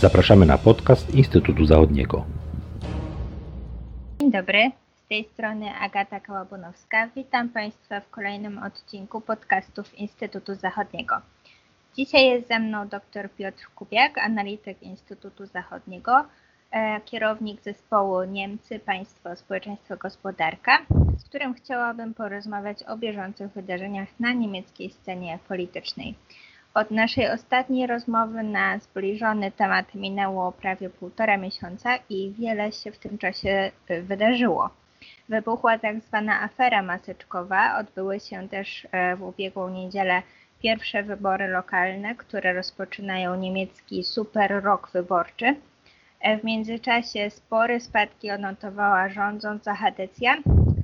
Zapraszamy na podcast Instytutu Zachodniego. Dzień dobry, z tej strony Agata Kałabunowska. Witam Państwa w kolejnym odcinku podcastów Instytutu Zachodniego. Dzisiaj jest ze mną dr Piotr Kubiak, analityk Instytutu Zachodniego, e, kierownik zespołu Niemcy, Państwo, Społeczeństwo, Gospodarka, z którym chciałabym porozmawiać o bieżących wydarzeniach na niemieckiej scenie politycznej. Od naszej ostatniej rozmowy na zbliżony temat minęło prawie półtora miesiąca i wiele się w tym czasie y, wydarzyło. Wybuchła tak zwana afera maseczkowa. Odbyły się też e, w ubiegłą niedzielę pierwsze wybory lokalne, które rozpoczynają niemiecki super rok wyborczy. E, w międzyczasie spory spadki odnotowała rządząca Hadecja,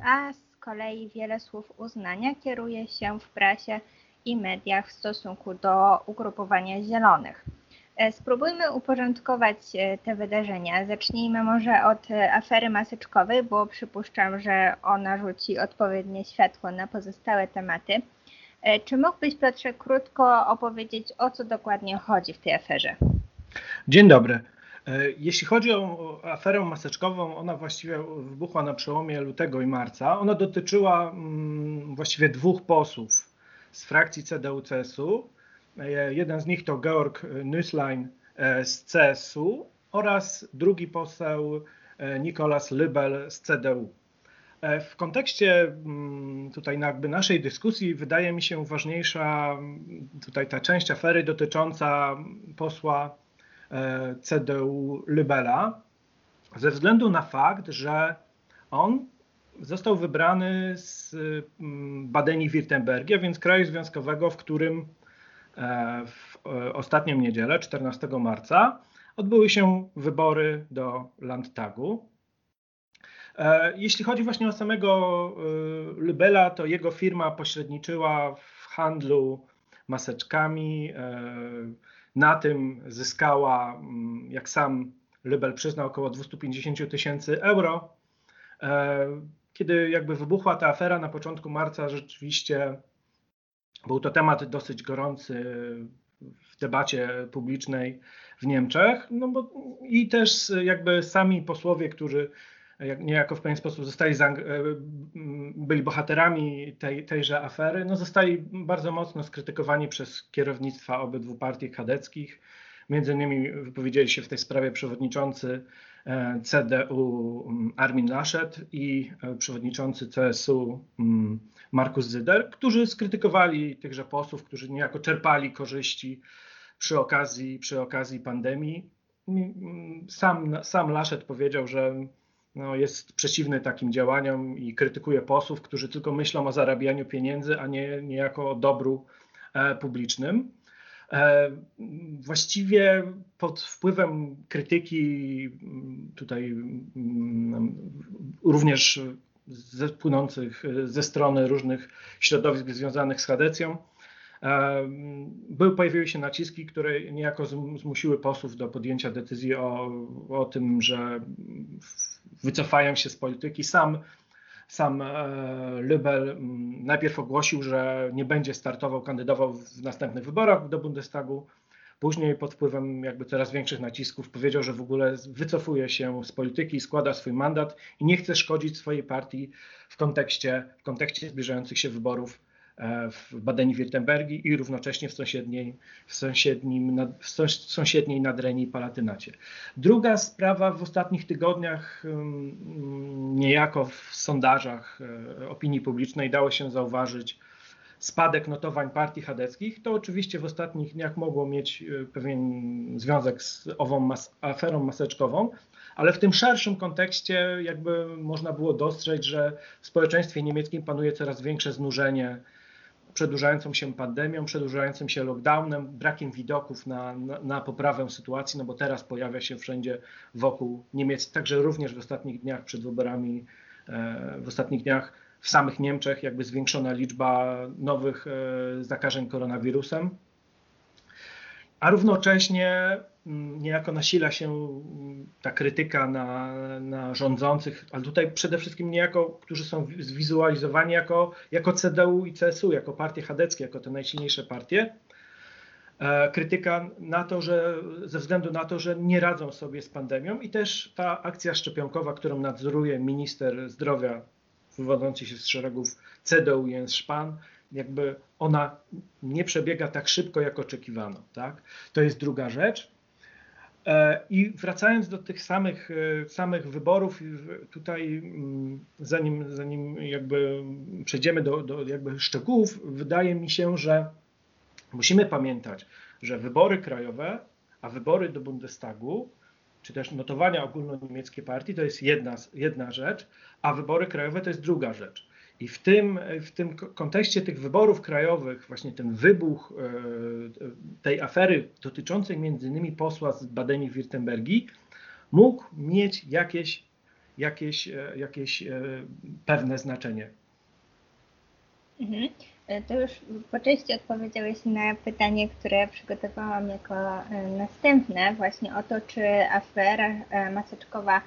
a z kolei wiele słów uznania kieruje się w prasie i mediach w stosunku do ugrupowania zielonych. E, spróbujmy uporządkować e, te wydarzenia. Zacznijmy może od e, afery maseczkowej, bo przypuszczam, że ona rzuci odpowiednie światło na pozostałe tematy. Czy mógłbyś, Piotrze, krótko opowiedzieć, o co dokładnie chodzi w tej aferze? Dzień dobry. Jeśli chodzi o aferę maseczkową, ona właściwie wybuchła na przełomie lutego i marca. Ona dotyczyła mm, właściwie dwóch posłów z frakcji CDU-CSU. E, jeden z nich to Georg Nüßlein e, z CSU oraz drugi poseł e, Nikolas Lybel z CDU. W kontekście mm, tutaj jakby naszej dyskusji wydaje mi się ważniejsza mm, tutaj ta część afery dotycząca posła CDU Lybela, ze względu na fakt, że on został wybrany z mm, Badeni-Wirtembergia, więc kraju związkowego, w którym e, w e, ostatnią niedzielę, 14 marca, odbyły się wybory do Landtagu. E, jeśli chodzi właśnie o samego Lybela, to jego firma pośredniczyła w handlu maseczkami. Na tym zyskała, mm, jak sam Lybel przyznał, około 250 tysięcy euro. Kiedy jakby wybuchła ta afera na początku marca, rzeczywiście był to temat dosyć gorący w debacie publicznej w Niemczech, no bo i też jakby sami posłowie, którzy niejako w pewien sposób zostali, byli bohaterami tej, tejże afery, no zostali bardzo mocno skrytykowani przez kierownictwa obydwu partii kadeckich. Między innymi wypowiedzieli się w tej sprawie przewodniczący E, CDU mm, Armin Laschet i e, przewodniczący CSU mm, Markus Zyder, którzy skrytykowali tychże posłów, którzy niejako czerpali korzyści przy okazji, przy okazji pandemii. Mm, sam, sam Laschet powiedział, że no, jest przeciwny takim działaniom i krytykuje posłów, którzy tylko myślą o zarabianiu pieniędzy, a nie niejako o dobru e, publicznym. E, właściwie pod wpływem krytyki tutaj mm, również płynących ze strony różnych środowisk związanych z Hadecją, e, były, pojawiły się naciski, które niejako zmusiły posłów do podjęcia decyzji o, o tym, że wycofają się z polityki. Sam sam e, Lübel mm, najpierw ogłosił, że nie będzie startował, kandydował w następnych wyborach do Bundestagu. Później pod wpływem jakby coraz większych nacisków powiedział, że w ogóle wycofuje się z polityki, składa swój mandat i nie chce szkodzić swojej partii w kontekście, w kontekście zbliżających się wyborów w Badeni-Wirtembergi i równocześnie w sąsiedniej, w, sąsiednim, w sąsiedniej Nadrenii Palatynacie. Druga sprawa w ostatnich tygodniach niejako w sondażach e, opinii publicznej dało się zauważyć spadek notowań partii chadeckich, to oczywiście w ostatnich dniach mogło mieć e, pewien związek z ową mas aferą maseczkową, ale w tym szerszym kontekście jakby można było dostrzec, że w społeczeństwie niemieckim panuje coraz większe znużenie przedłużającą się pandemią, przedłużającym się lockdownem, brakiem widoków na, na, na, poprawę sytuacji, no bo teraz pojawia się wszędzie wokół Niemiec, także również w ostatnich dniach przed wyborami, e, w ostatnich dniach w samych Niemczech jakby zwiększona liczba nowych e, zakażeń koronawirusem a równocześnie mm, niejako nasila się mm, ta krytyka na, na rządzących, ale tutaj przede wszystkim niejako, którzy są zwizualizowani jako, jako CDU i CSU, jako partie chadeckie, jako te najsilniejsze partie. E, krytyka na to, że ze względu na to, że nie radzą sobie z pandemią i też ta akcja szczepionkowa, którą nadzoruje minister zdrowia wywodzący się z szeregów CDU Jens Spahn, jakby ona nie przebiega tak szybko, jak oczekiwano. Tak? To jest druga rzecz. E, I wracając do tych samych, e, samych wyborów, tutaj mm, zanim, zanim jakby przejdziemy do, do jakby szczegółów, wydaje mi się, że Musimy pamiętać, że wybory krajowe, a wybory do Bundestagu, czy też notowania ogólnoniemieckiej partii to jest jedna, jedna rzecz, a wybory krajowe to jest druga rzecz. I w tym, w tym kontekście tych wyborów krajowych, właśnie ten wybuch e, tej afery dotyczącej między innymi posła z Badeni-Württembergi mógł mieć jakieś, jakieś, e, jakieś e, pewne znaczenie. Mhm. E, to już po części odpowiedziałeś na pytanie, które przygotowałam jako e, następne, właśnie o to, czy afera e, maseczkowa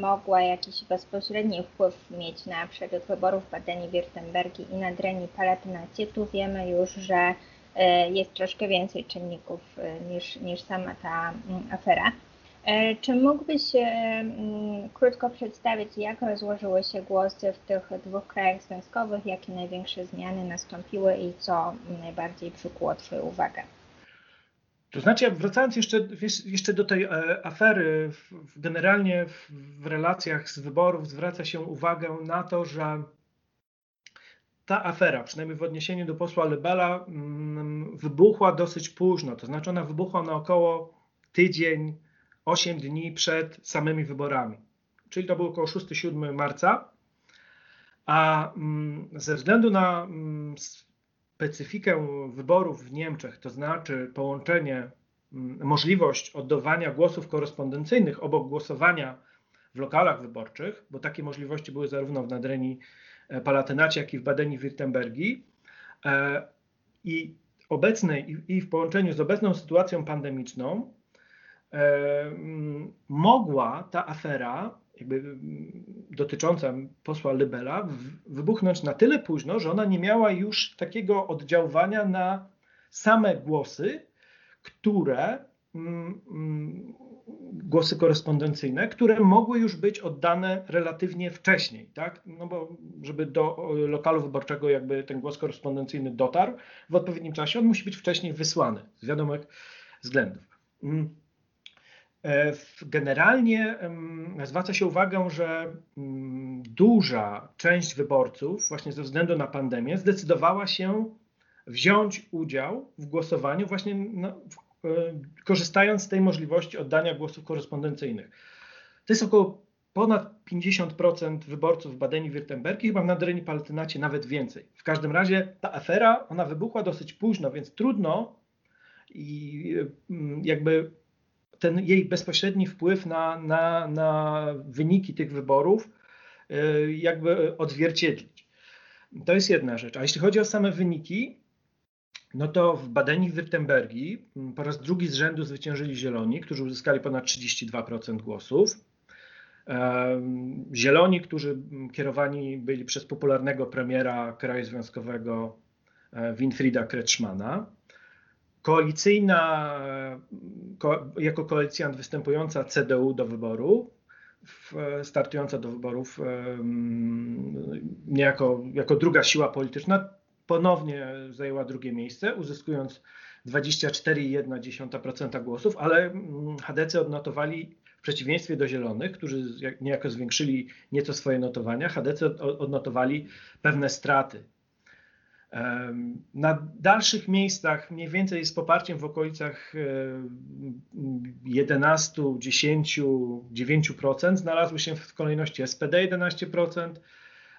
mogła jakiś bezpośredni wpływ mieć na przebieg wyborów w Badeni-Württembergi i na Dreni Palatynacie. Tu wiemy już, że jest troszkę więcej czynników niż, niż sama ta mm, afera. E, czy mógłbyś mm, krótko przedstawić, jak rozłożyły się głosy w tych dwóch krajach związkowych, jakie największe zmiany nastąpiły i co najbardziej przykuło Twoją uwagę? To znaczy, wracając jeszcze, jeszcze do tej e, afery, generalnie w relacjach z wyborów zwraca się uwagę na to, że ta afera, przynajmniej w odniesieniu do posła Lebela, mm, wybuchła dosyć późno. To znaczy, ona wybuchła na około tydzień 8 dni przed samymi wyborami. Czyli to było około 6-7 marca. A mm, ze względu na mm, specyfikę wyborów w Niemczech, to znaczy połączenie, mm, możliwość oddawania głosów korespondencyjnych obok głosowania w lokalach wyborczych, bo takie możliwości były zarówno w Nadrenii e, Palatynacie, jak i w Badeni-Württembergi. E, I obecnej i w połączeniu z obecną sytuacją pandemiczną, mogła ta afera, jakby dotycząca posła Lybela, wybuchnąć na tyle późno, że ona nie miała już takiego oddziaływania na same głosy, które głosy korespondencyjne, które mogły już być oddane relatywnie wcześniej, tak? No bo żeby do lokalu wyborczego jakby ten głos korespondencyjny dotarł w odpowiednim czasie, on musi być wcześniej wysłany z wiadomych względów. E, generalnie zwraca się uwagę, że mm, duża część wyborców, właśnie ze względu na pandemię, zdecydowała się wziąć udział w głosowaniu, właśnie no, korzystając z tej możliwości oddania głosów korespondencyjnych. To jest około ponad 50% wyborców w Badeni-Württembergi, chyba w Nadrenii Palatynacie nawet więcej. W każdym razie ta afera, ona wybuchła dosyć późno, więc trudno i jakby ten jej bezpośredni wpływ na, na, na wyniki tych wyborów y, jakby odzwierciedlić. To jest jedna rzecz. A jeśli chodzi o same wyniki, no to w Badeni-Württembergi mm, po raz drugi z rzędu zwyciężyli Zieloni, którzy uzyskali ponad 32% głosów. Zieloni, którzy kierowani byli przez popularnego premiera kraju związkowego e, Winfrieda Kretschmana koalicyjna, jako koalicjant występująca CDU do wyboru, startująca do wyborów niejako jako druga siła polityczna, ponownie zajęła drugie miejsce, uzyskując 24,1% głosów, ale HDC odnotowali w przeciwieństwie do Zielonych, którzy niejako zwiększyli nieco swoje notowania, HDC odnotowali pewne straty. Na dalszych miejscach mniej więcej z poparciem w okolicach 11, 10, 9% znalazły się w kolejności SPD 11%,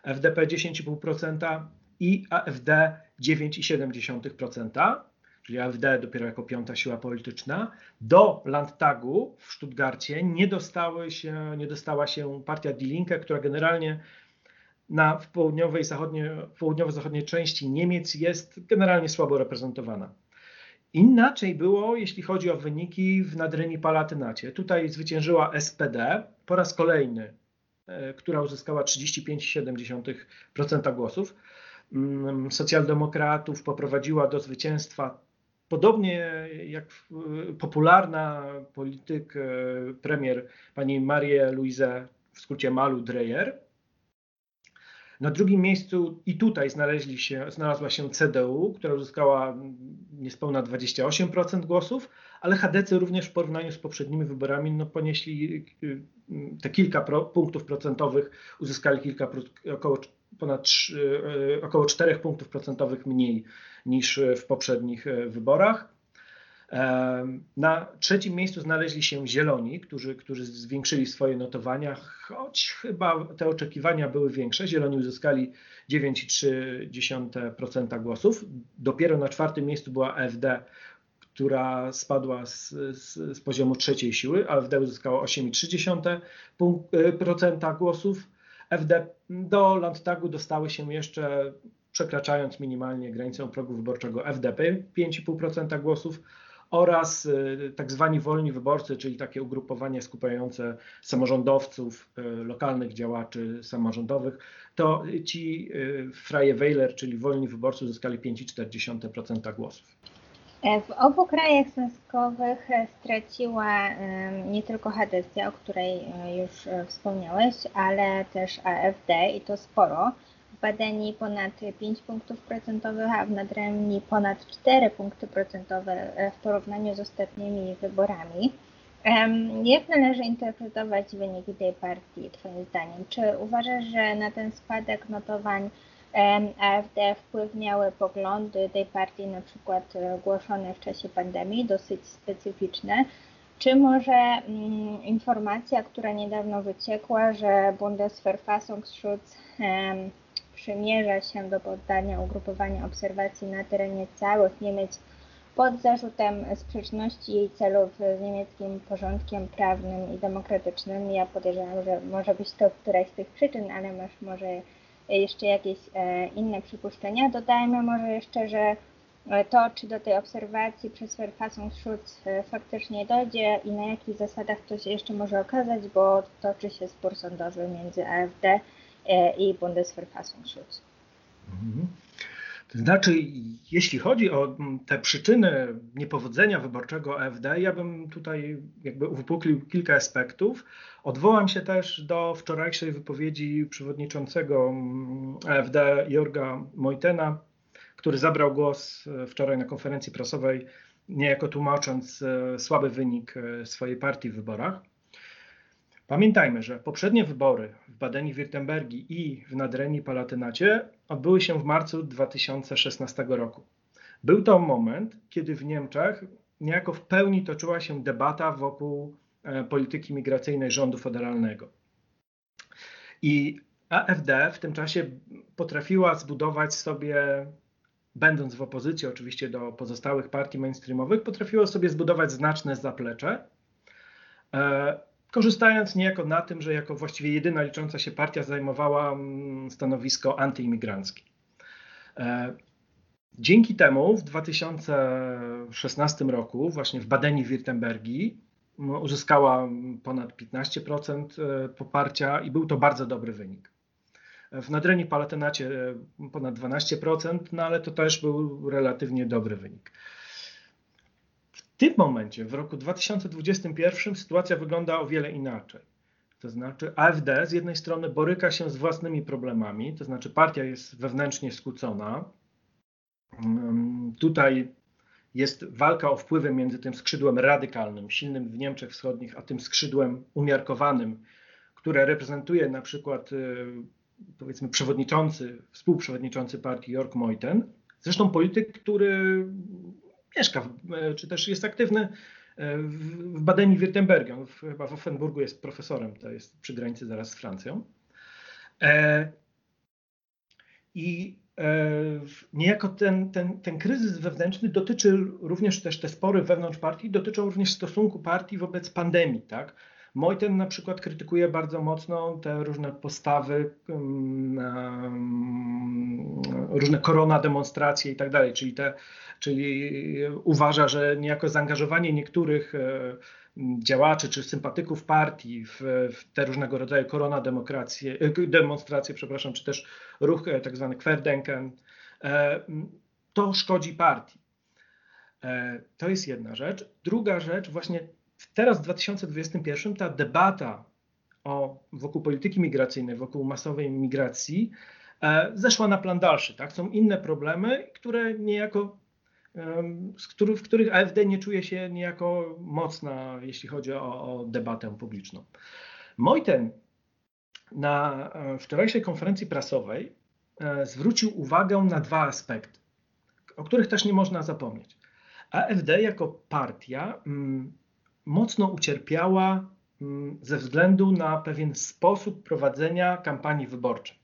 FDP 10,5% i AFD 9,7%, czyli AFD dopiero jako piąta siła polityczna. Do Landtagu w Stuttgarcie nie, dostały się, nie dostała się partia Die Linke, która generalnie na, w południowej, zachodnie, południowo-zachodniej części Niemiec jest generalnie słabo reprezentowana. Inaczej było, jeśli chodzi o wyniki w Nadrenii Palatynacie. Tutaj zwyciężyła SPD po raz kolejny, e, która uzyskała 35,7% głosów. Mm, socjaldemokratów poprowadziła do zwycięstwa Podobnie jak popularna polityk, premier pani Marie Louise, w skrócie Malu Dreyer, na drugim miejscu i tutaj znaleźli się, znalazła się CDU, która uzyskała niespełna 28% głosów, ale HDC również w porównaniu z poprzednimi wyborami no, ponieśli y, te kilka pro, punktów procentowych, uzyskali kilka, około, ponad 3, y, około 4 punktów procentowych mniej niż w poprzednich y, wyborach. Na trzecim miejscu znaleźli się Zieloni, którzy, którzy zwiększyli swoje notowania, choć chyba te oczekiwania były większe. Zieloni uzyskali 9,3% głosów. Dopiero na czwartym miejscu była AfD, która spadła z, z, z poziomu trzeciej siły. AfD uzyskało 8,3% głosów. FD do Landtagu dostały się jeszcze, przekraczając minimalnie granicę progu wyborczego, FDP 5,5% głosów oraz y, tak zwani wolni wyborcy, czyli takie ugrupowanie skupiające samorządowców, y, lokalnych działaczy samorządowych, to ci y, Freie Wähler, czyli wolni wyborcy uzyskali 5,4% głosów. E, w obu krajach związkowych e, straciła nie tylko HDC, o której e, już wspomniałeś, ale też AfD i to sporo w Badeni ponad 5 punktów procentowych, a w Nadremni ponad 4 punkty procentowe e, w porównaniu z ostatnimi wyborami. Jak należy interpretować wyniki tej partii, Twoim zdaniem? Czy uważasz, że na ten spadek notowań AfD wpływ miały poglądy tej partii, na przykład e, głoszone w czasie pandemii, dosyć specyficzne? Czy może mm, informacja, która niedawno wyciekła, że Bundesverfassungsschutz przymierza się do poddania ugrupowania obserwacji na terenie całych Niemiec pod zarzutem sprzeczności jej celów z niemieckim porządkiem prawnym i demokratycznym. Ja podejrzewam, że może być to któraś z tych przyczyn, ale masz może jeszcze jakieś e, inne przypuszczenia. Dodajmy może jeszcze, że e, to, czy do tej obserwacji przez Verfassungsschutz e, faktycznie dojdzie i na jakich zasadach to się jeszcze może okazać, bo toczy się spór sądowy między AfD i Bundesverfassungsschutz. Mhm. To znaczy, jeśli chodzi o te przyczyny niepowodzenia wyborczego AfD, ja bym tutaj jakby uwypuklił kilka aspektów. Odwołam się też do wczorajszej wypowiedzi przewodniczącego AfD Jorga Mojtena, który zabrał głos e, wczoraj na konferencji prasowej, niejako tłumacząc e, słaby wynik swojej partii w wyborach. Pamiętajmy, że poprzednie wybory w Badeni-Württembergii i w Nadrenii Palatynacie odbyły się w marcu 2016 roku. Był to moment, kiedy w Niemczech niejako w pełni toczyła się debata wokół e, polityki migracyjnej rządu federalnego. I AfD w tym czasie potrafiła zbudować sobie, będąc w opozycji oczywiście do pozostałych partii mainstreamowych, potrafiła sobie zbudować znaczne zaplecze e, korzystając niejako na tym, że jako właściwie jedyna licząca się partia zajmowała mm, stanowisko antyimigranckie. E, dzięki temu w 2016 roku, właśnie w Badeni-Württembergii, uzyskała ponad 15% e, poparcia i był to bardzo dobry wynik. W Nadrenii Palatynacie e, ponad 12%, no ale to też był relatywnie dobry wynik tym momencie, w roku 2021, sytuacja wygląda o wiele inaczej. To znaczy, AfD z jednej strony boryka się z własnymi problemami, to znaczy, partia jest wewnętrznie skłócona. Mm, tutaj jest walka o wpływy między tym skrzydłem radykalnym, silnym w Niemczech Wschodnich, a tym skrzydłem umiarkowanym, które reprezentuje na przykład y, powiedzmy przewodniczący, współprzewodniczący partii Jörg Meuthen. Zresztą polityk, który mieszka, e, czy też jest aktywny e, w Badeni-Württembergu. On chyba w Offenburgu jest profesorem, to jest przy granicy zaraz z Francją. E, I niejako ten, ten, ten kryzys wewnętrzny dotyczy również też te spory wewnątrz partii, dotyczą również stosunku partii wobec pandemii, tak? Mojten na przykład krytykuje bardzo mocno te różne postawy, różne korona demonstracje i tak dalej, czyli, te, czyli uważa, że niejako zaangażowanie niektórych e, działaczy czy sympatyków partii w, w te różnego rodzaju korona demokracje, e, demonstracje, przepraszam, czy też ruch e, tak zwany Querdenken, to szkodzi partii. To jest jedna rzecz. Druga rzecz, właśnie teraz w 2021 ta debata o, wokół polityki migracyjnej, wokół masowej migracji e, zeszła na plan dalszy. Tak? Są inne problemy, które niejako, z których, w których AfD nie czuje się niejako mocna, jeśli chodzi o, o debatę publiczną. Mojten na e, wczorajszej konferencji prasowej e, zwrócił uwagę na dwa aspekty, o których też nie można zapomnieć. AfD jako partia mm, mocno ucierpiała mm, ze względu na pewien sposób prowadzenia kampanii wyborczej.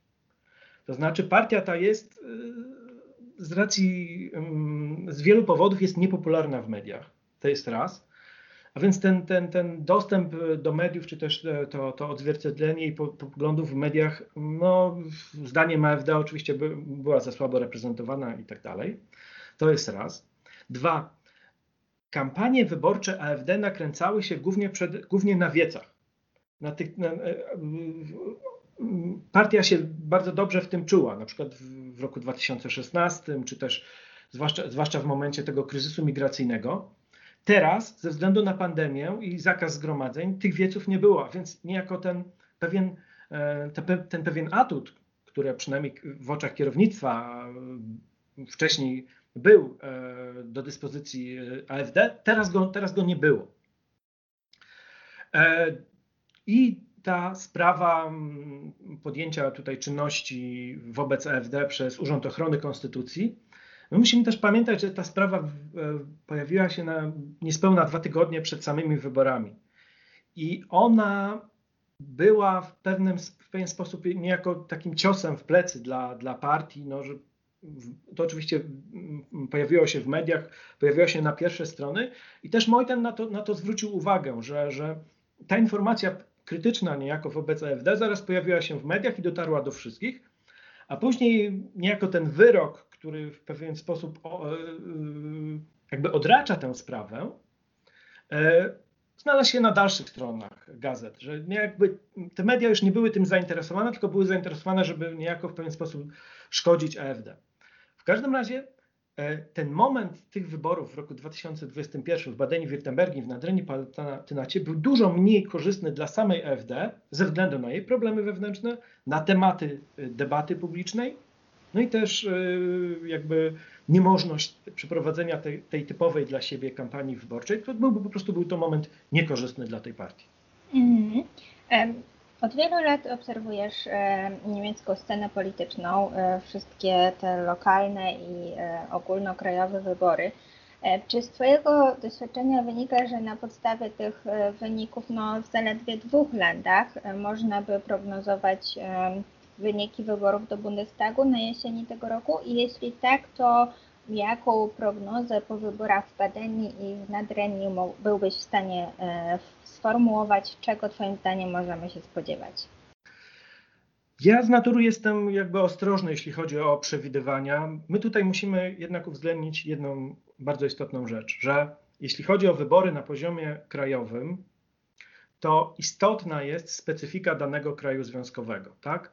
To znaczy, partia ta jest y, z racji, mm, z wielu powodów jest niepopularna w mediach. To jest raz. A więc ten, ten, ten dostęp do mediów, czy też to, to odzwierciedlenie jej poglądów w mediach, no, zdaniem AfD oczywiście by, była za słabo reprezentowana i tak dalej. To jest raz. Dwa, kampanie wyborcze AfD nakręcały się głównie, przed, głównie na wiecach. Na tych, na, e, partia się bardzo dobrze w tym czuła, na przykład w, w roku 2016, czy też zwłaszcza, zwłaszcza w momencie tego kryzysu migracyjnego. Teraz, ze względu na pandemię i zakaz zgromadzeń, tych wieców nie było, więc niejako ten pewien, e, ten pewien atut, który przynajmniej w oczach kierownictwa wcześniej był e, do dyspozycji e, AfD, teraz go, teraz go nie było. E, I ta sprawa mm, podjęcia tutaj czynności wobec AfD przez Urząd Ochrony Konstytucji, my musimy też pamiętać, że ta sprawa pojawiła się na niespełna dwa tygodnie przed samymi wyborami. I ona była w, pewnym, w pewien sposób niejako takim ciosem w plecy dla, dla partii, no, że to oczywiście pojawiło się w mediach, pojawiło się na pierwsze strony i też Mojten na to, na to zwrócił uwagę, że, że ta informacja krytyczna niejako wobec AfD zaraz pojawiła się w mediach i dotarła do wszystkich, a później niejako ten wyrok, który w pewien sposób e, jakby odracza tę sprawę, e, znalazł się na dalszych stronach gazet, że jakby te media już nie były tym zainteresowane, tylko były zainteresowane, żeby niejako w pewien sposób szkodzić AfD. Każdym razie e, ten moment tych wyborów w roku 2021 w Badeni-Württembergii, w Nadrenii Palatynacie był dużo mniej korzystny dla samej AfD ze względu na jej problemy wewnętrzne, na tematy e, debaty publicznej, no i też e, jakby niemożność przeprowadzenia tej, tej typowej dla siebie kampanii wyborczej. To byłby po prostu był to moment niekorzystny dla tej partii. Mm -hmm. Od wielu lat obserwujesz e, niemiecką scenę polityczną, e, wszystkie te lokalne i e, ogólnokrajowe wybory. Czy z Twojego doświadczenia wynika, że na podstawie tych wyników no, w zaledwie dwóch landach można by prognozować wyniki wyborów do Bundestagu na jesieni tego roku? I jeśli tak, to jaką prognozę po wyborach w Badenii i w Nadrenii byłbyś w stanie sformułować, czego Twoim zdaniem możemy się spodziewać? Ja z natury jestem jakby ostrożny, jeśli chodzi o przewidywania. My tutaj musimy jednak uwzględnić jedną bardzo istotną rzecz, że jeśli chodzi o wybory na poziomie krajowym, to istotna jest specyfika danego kraju związkowego, tak?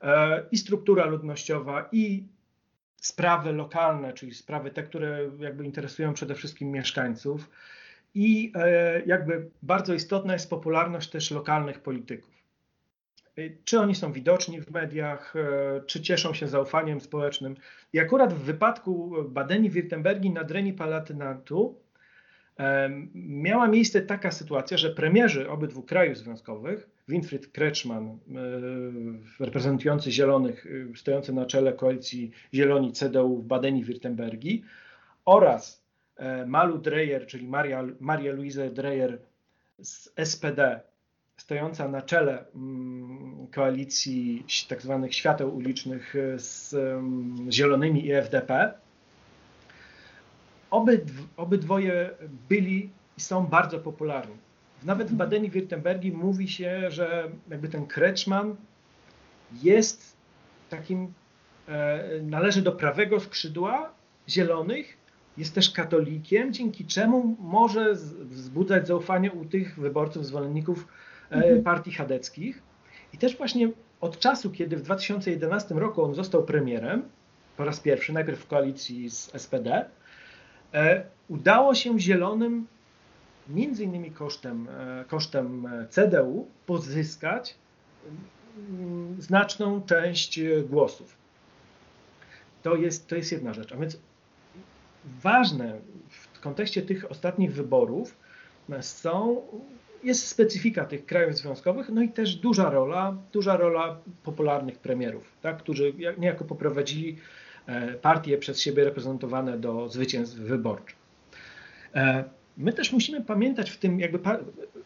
E, I struktura ludnościowa, i sprawy lokalne, czyli sprawy te, które jakby interesują przede wszystkim mieszkańców. I e, jakby bardzo istotna jest popularność też lokalnych polityków. E, czy oni są widoczni w mediach, e, czy cieszą się zaufaniem społecznym. I akurat w wypadku Badeni-Württembergi na Dreni Palatynatu miała miejsce taka sytuacja, że premierzy obydwu krajów związkowych, Winfried Kretschmann, reprezentujący Zielonych, stojący na czele koalicji Zieloni CDU w Badeni-Württembergi oraz E, Malu Dreyer, czyli Maria, Maria Luise Dreyer z SPD, stojąca na czele mm, koalicji tak zwanych świateł ulicznych z Zielonymi i FDP. Obydw, obydwoje byli i są bardzo popularni. Nawet w Badeni-Württembergi mówi się, że jakby ten Kretschmann jest takim, e, należy do prawego skrzydła zielonych, jest też katolikiem, dzięki czemu może wzbudzać zaufanie u tych wyborców, zwolenników e, mhm. partii chadeckich. I też właśnie od czasu, kiedy w 2011 roku on został premierem, po raz pierwszy, najpierw w koalicji z SPD, udało się Zielonym między innymi kosztem, kosztem CDU pozyskać mm, znaczną część głosów. To jest, to jest jedna rzecz. A więc ważne w kontekście tych ostatnich wyborów są, jest specyfika tych krajów związkowych, no i też duża rola, duża rola popularnych premierów, tak, którzy niejako poprowadzili e, partie przez siebie reprezentowane do zwycięstw wyborczych. E, my też musimy pamiętać w tym, jakby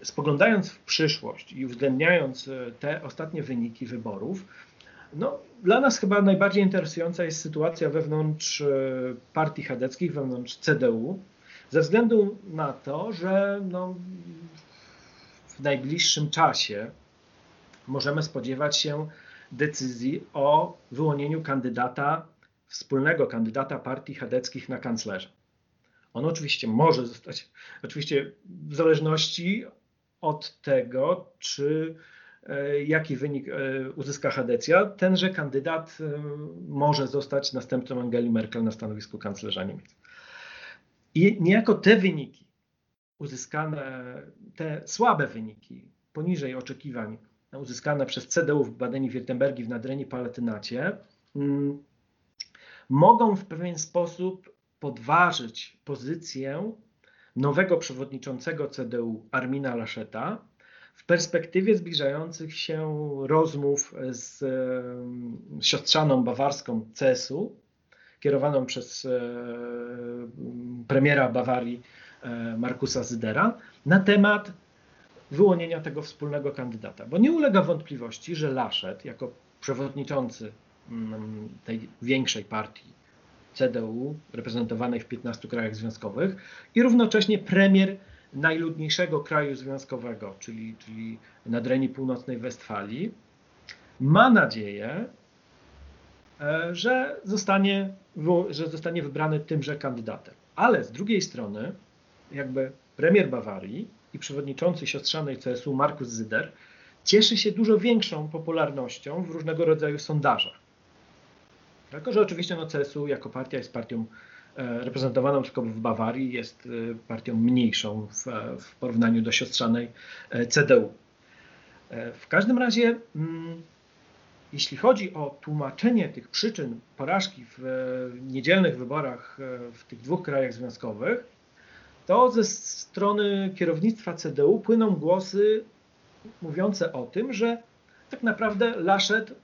spoglądając w przyszłość i uwzględniając e, te ostatnie wyniki wyborów, no, dla nas chyba najbardziej interesująca jest sytuacja wewnątrz partii chadeckich, wewnątrz CDU, ze względu na to, że no, w najbliższym czasie możemy spodziewać się decyzji o wyłonieniu kandydata, wspólnego kandydata partii chadeckich na kanclerza. On oczywiście może zostać, oczywiście w zależności od tego, czy e, jaki wynik e, uzyska Hadecja, tenże kandydat e, może zostać następcą Angeli Merkel na stanowisku kanclerza Niemiec. I niejako te wyniki uzyskane, te słabe wyniki poniżej oczekiwań uzyskane przez CDU w Badeni-Wirtembergi w Nadrenii Palatynacie mm, mogą w pewien sposób podważyć pozycję nowego przewodniczącego CDU Armina Laszeta w perspektywie zbliżających się rozmów z siostrzaną bawarską CSU, kierowaną przez e, premiera Bawarii e, Markusa Zydera na temat wyłonienia tego wspólnego kandydata. Bo nie ulega wątpliwości, że Laszet jako przewodniczący mm, tej większej partii CDU, reprezentowanej w 15 krajach związkowych i równocześnie premier najludniejszego kraju związkowego, czyli, czyli nadrenii północnej Westfalii, ma nadzieję, e, że zostanie, że zostanie wybrany tymże kandydatem. Ale z drugiej strony, jakby premier Bawarii i przewodniczący siostrzanej CSU Markus Zyder cieszy się dużo większą popularnością w różnego rodzaju sondażach. Tylko, że oczywiście no, CSU jako partia jest partią e, reprezentowaną tylko w Bawarii, jest e, partią mniejszą w, w porównaniu do siostrzanej e, CDU. W każdym razie, mm, jeśli chodzi o tłumaczenie tych przyczyn porażki w niedzielnych wyborach w tych dwóch krajach związkowych, to ze strony kierownictwa CDU płyną głosy mówiące o tym, że tak naprawdę Laszet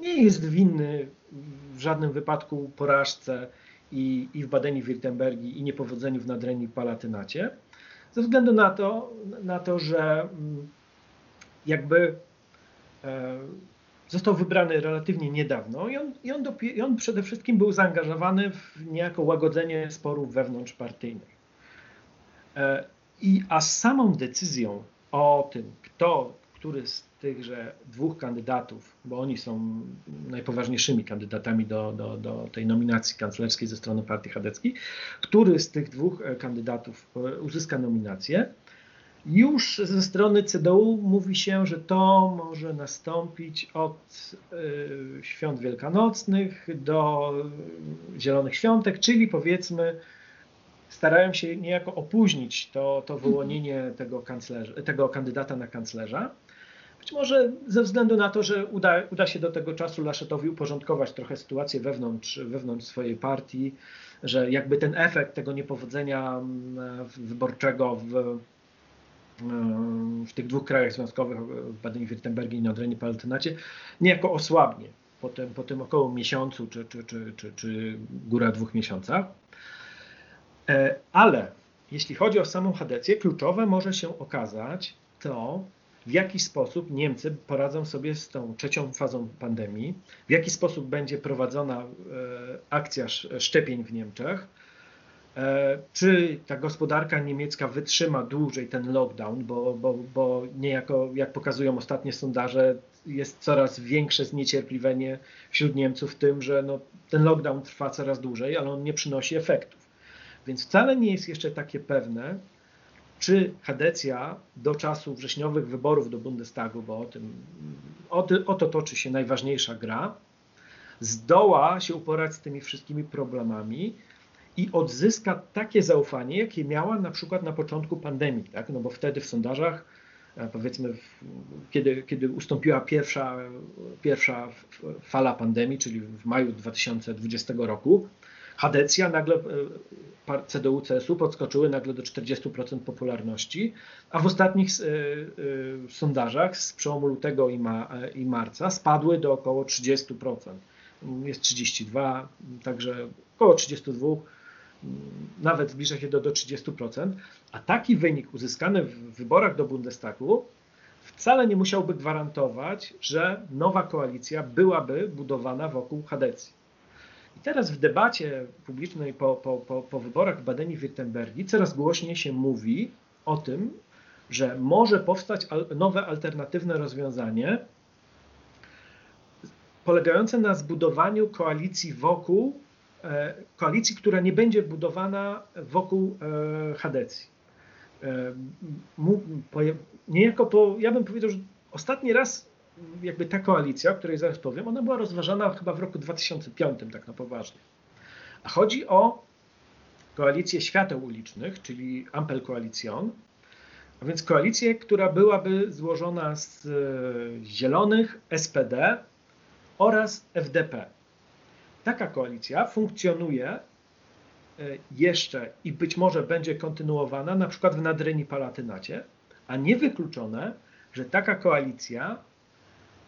nie jest winny w żadnym wypadku porażce i, i w Badeni-Wirtembergi i niepowodzeniu w Nadrenii Palatynacie, ze względu na to, na to że mm, jakby e, został wybrany relatywnie niedawno i on, i, on i on przede wszystkim był zaangażowany w niejako łagodzenie sporów wewnątrzpartyjnych. E, I, a z samą decyzją o tym, kto, który z tychże dwóch kandydatów, bo oni są najpoważniejszymi kandydatami do, do, do tej nominacji kanclerskiej ze strony partii chadeckiej, który z tych dwóch e, kandydatów e, uzyska nominację. Już ze strony CDU mówi się, że to może nastąpić od y, świąt wielkanocnych do Zielonych Świątek, czyli powiedzmy starają się niejako opóźnić to, to wyłonienie tego, tego kandydata na kanclerza. Być może ze względu na to, że uda, uda się do tego czasu Laszetowi uporządkować trochę sytuację wewnątrz, wewnątrz swojej partii, że jakby ten efekt tego niepowodzenia mm, wyborczego w, mm, w tych dwóch krajach związkowych, w Badeni-Württembergii i Nordrhein Palatynacie, niejako osłabnie po tym, po tym około miesiącu czy, czy, czy, czy, czy góra dwóch miesiącach. E, ale jeśli chodzi o samą Hadecję, kluczowe może się okazać to, w jaki sposób Niemcy poradzą sobie z tą trzecią fazą pandemii, w jaki sposób będzie prowadzona e, akcja szczepień w Niemczech, e, czy ta gospodarka niemiecka wytrzyma dłużej ten lockdown, bo, bo, bo niejako, jak pokazują ostatnie sondaże, jest coraz większe zniecierpliwienie wśród Niemców tym, że no, ten lockdown trwa coraz dłużej, ale on nie przynosi efektów. Więc wcale nie jest jeszcze takie pewne, czy Hadecja do czasu wrześniowych wyborów do Bundestagu, bo o tym o, o to toczy się najważniejsza gra, zdoła się uporać z tymi wszystkimi problemami i odzyska takie zaufanie, jakie miała na przykład na początku pandemii, tak? no bo wtedy w sondażach, e, powiedzmy, kiedy, kiedy ustąpiła pierwsza, pierwsza fala pandemii, czyli w maju 2020 roku, Hadecja nagle, e, CDU-CSU podskoczyły nagle do 40% popularności, a w ostatnich e, sondażach z przełomu lutego i, ma, i marca spadły do około 30%. Jest 32, także około 32 nawet zbliża się do, do 30%, a taki wynik uzyskany w wyborach do Bundestagu wcale nie musiałby gwarantować, że nowa koalicja byłaby budowana wokół Hadecji. I teraz w debacie publicznej po, po, po, po wyborach w Badeni-Württembergii coraz głośniej się mówi o tym, że może powstać nowe alternatywne rozwiązanie polegające na zbudowaniu koalicji wokół E, koalicji, która nie będzie budowana wokół e, Hadecji. E, niejako po, ja bym powiedział, że ostatni raz jakby ta koalicja, o której zaraz powiem, ona była rozważana chyba w roku 2005 tak na poważnie. A chodzi o koalicję świateł ulicznych, czyli Ampel Koalicjon, a więc koalicję, która byłaby złożona z Zielonych, SPD oraz FDP. Taka koalicja funkcjonuje e, jeszcze i być może będzie kontynuowana na przykład w Nadrenii Palatynacie, a niewykluczone, że taka koalicja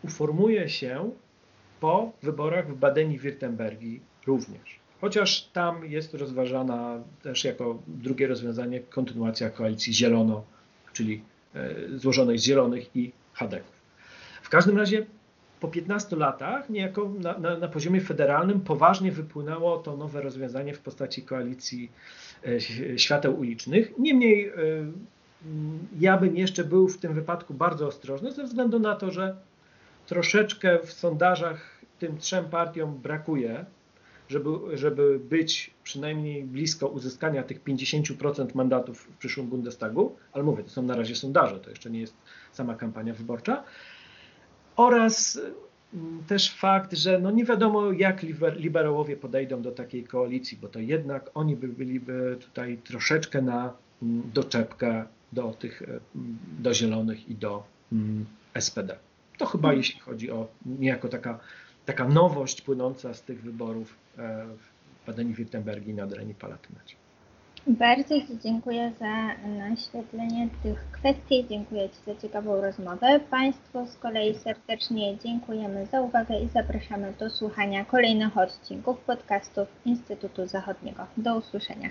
uformuje się po wyborach w Badeni-Wirtembergii również. Chociaż tam jest rozważana też jako drugie rozwiązanie kontynuacja koalicji zielono, czyli e, złożonej z zielonych i chadeków. W każdym razie po 15 latach niejako na, na, na, poziomie federalnym poważnie wypłynęło to nowe rozwiązanie w postaci koalicji e, świateł ulicznych. Niemniej e, ja bym jeszcze był w tym wypadku bardzo ostrożny ze względu na to, że troszeczkę w sondażach tym trzem partiom brakuje, żeby, żeby być przynajmniej blisko uzyskania tych 50% mandatów w przyszłym Bundestagu, ale mówię, to są na razie sondaże, to jeszcze nie jest sama kampania wyborcza oraz mm, też fakt, że no nie wiadomo, jak liberałowie podejdą do takiej koalicji, bo to jednak oni by byliby tutaj troszeczkę na mm, doczepkę do tych, e, do zielonych i do mm, SPD. To chyba hmm. jeśli chodzi o niejako taka, taka nowość płynąca z tych wyborów e, w Badeni-Württembergii na Adrenii-Palatynacie. Bardzo Ci dziękuję za naświetlenie tych kwestii. Dziękuję Ci za ciekawą rozmowę. Państwu z kolei serdecznie dziękujemy za uwagę i zapraszamy do słuchania kolejnych odcinków podcastów Instytutu Zachodniego. Do usłyszenia.